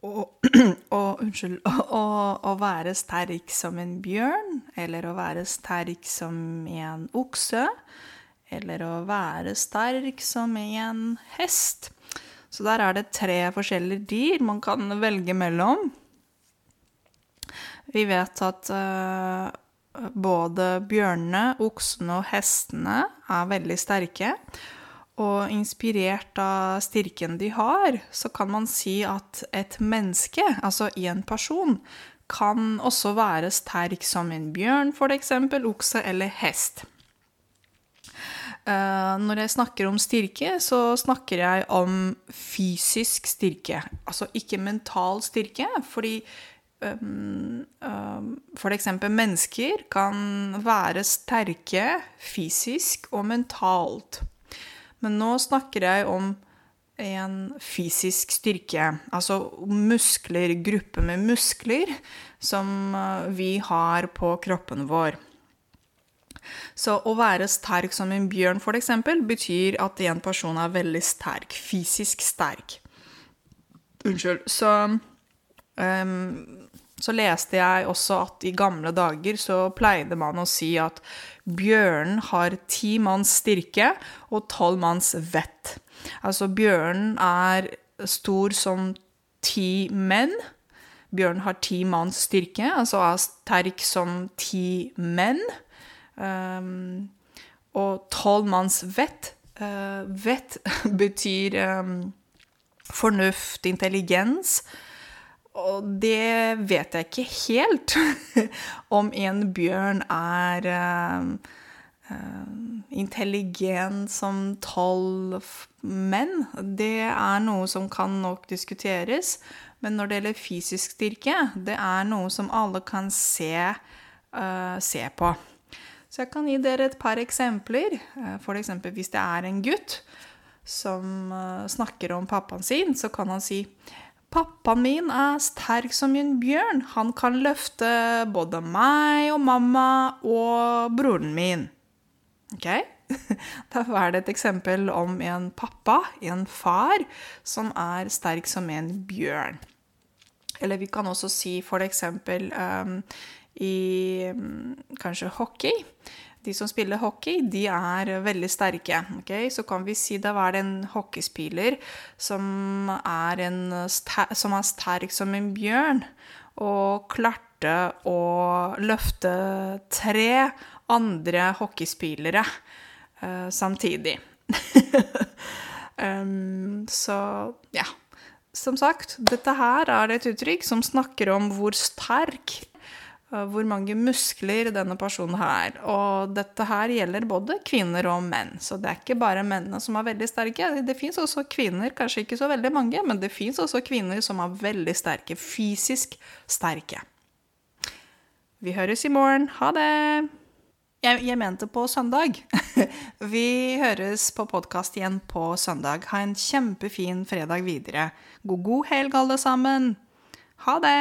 å, og, unnskyld, å, å være sterk som en bjørn, eller å være sterk som en okse, eller å være sterk som en hest. Så der er det tre forskjellige dyr man kan velge mellom. Vi vet at uh, både bjørnene, oksene og hestene er veldig sterke. Og inspirert av styrken de har, så kan man si at et menneske, altså en person, kan også være sterk som en bjørn, f.eks., okse eller hest. Eh, når jeg snakker om styrke, så snakker jeg om fysisk styrke. Altså ikke mental styrke, fordi um, um, F.eks. mennesker kan være sterke fysisk og mentalt. Men nå snakker jeg om en fysisk styrke, altså muskler, gruppe med muskler, som eh, vi har på kroppen vår. Så å være sterk som en bjørn, f.eks., betyr at en person er veldig sterk. Fysisk sterk. Unnskyld. Så um, så leste jeg også at i gamle dager så pleide man å si at bjørnen har ti manns styrke og tolv manns vett. Altså bjørnen er stor som ti menn. Bjørnen har ti manns styrke, altså er sterk som ti menn. Um, og tolv manns vett. Uh, vett betyr um, fornuft, intelligens. Og det vet jeg ikke helt om en bjørn er uh, intelligent som tolv menn. Det er noe som kan nok diskuteres. Men når det gjelder fysisk styrke, det er noe som alle kan se, uh, se på. Så jeg kan gi dere et par eksempler. For eksempel hvis det er en gutt som snakker om pappaen sin, så kan han si Pappaen min er sterk som en bjørn. Han kan løfte både meg og mamma og broren min. Ok? Da er det et eksempel om en pappa, en far, som er sterk som en bjørn. Eller vi kan også si for eksempel um, i um, kanskje hockey de som spiller hockey, de er veldig sterke. Okay? Så kan vi si det var en hockeyspiller som er, en, som er sterk som en bjørn, og klarte å løfte tre andre hockeyspillere uh, samtidig. um, så ja. Som sagt, dette her er et uttrykk som snakker om hvor sterk hvor mange muskler denne personen har. Og dette her gjelder både kvinner og menn. Så det er ikke bare mennene som er veldig sterke. Det fins også kvinner, kanskje ikke så veldig mange, men det fins også kvinner som er veldig sterke. Fysisk sterke. Vi høres i morgen. Ha det! Jeg, jeg mente på søndag. Vi høres på podkast igjen på søndag. Ha en kjempefin fredag videre. God god helg, alle sammen. Ha det!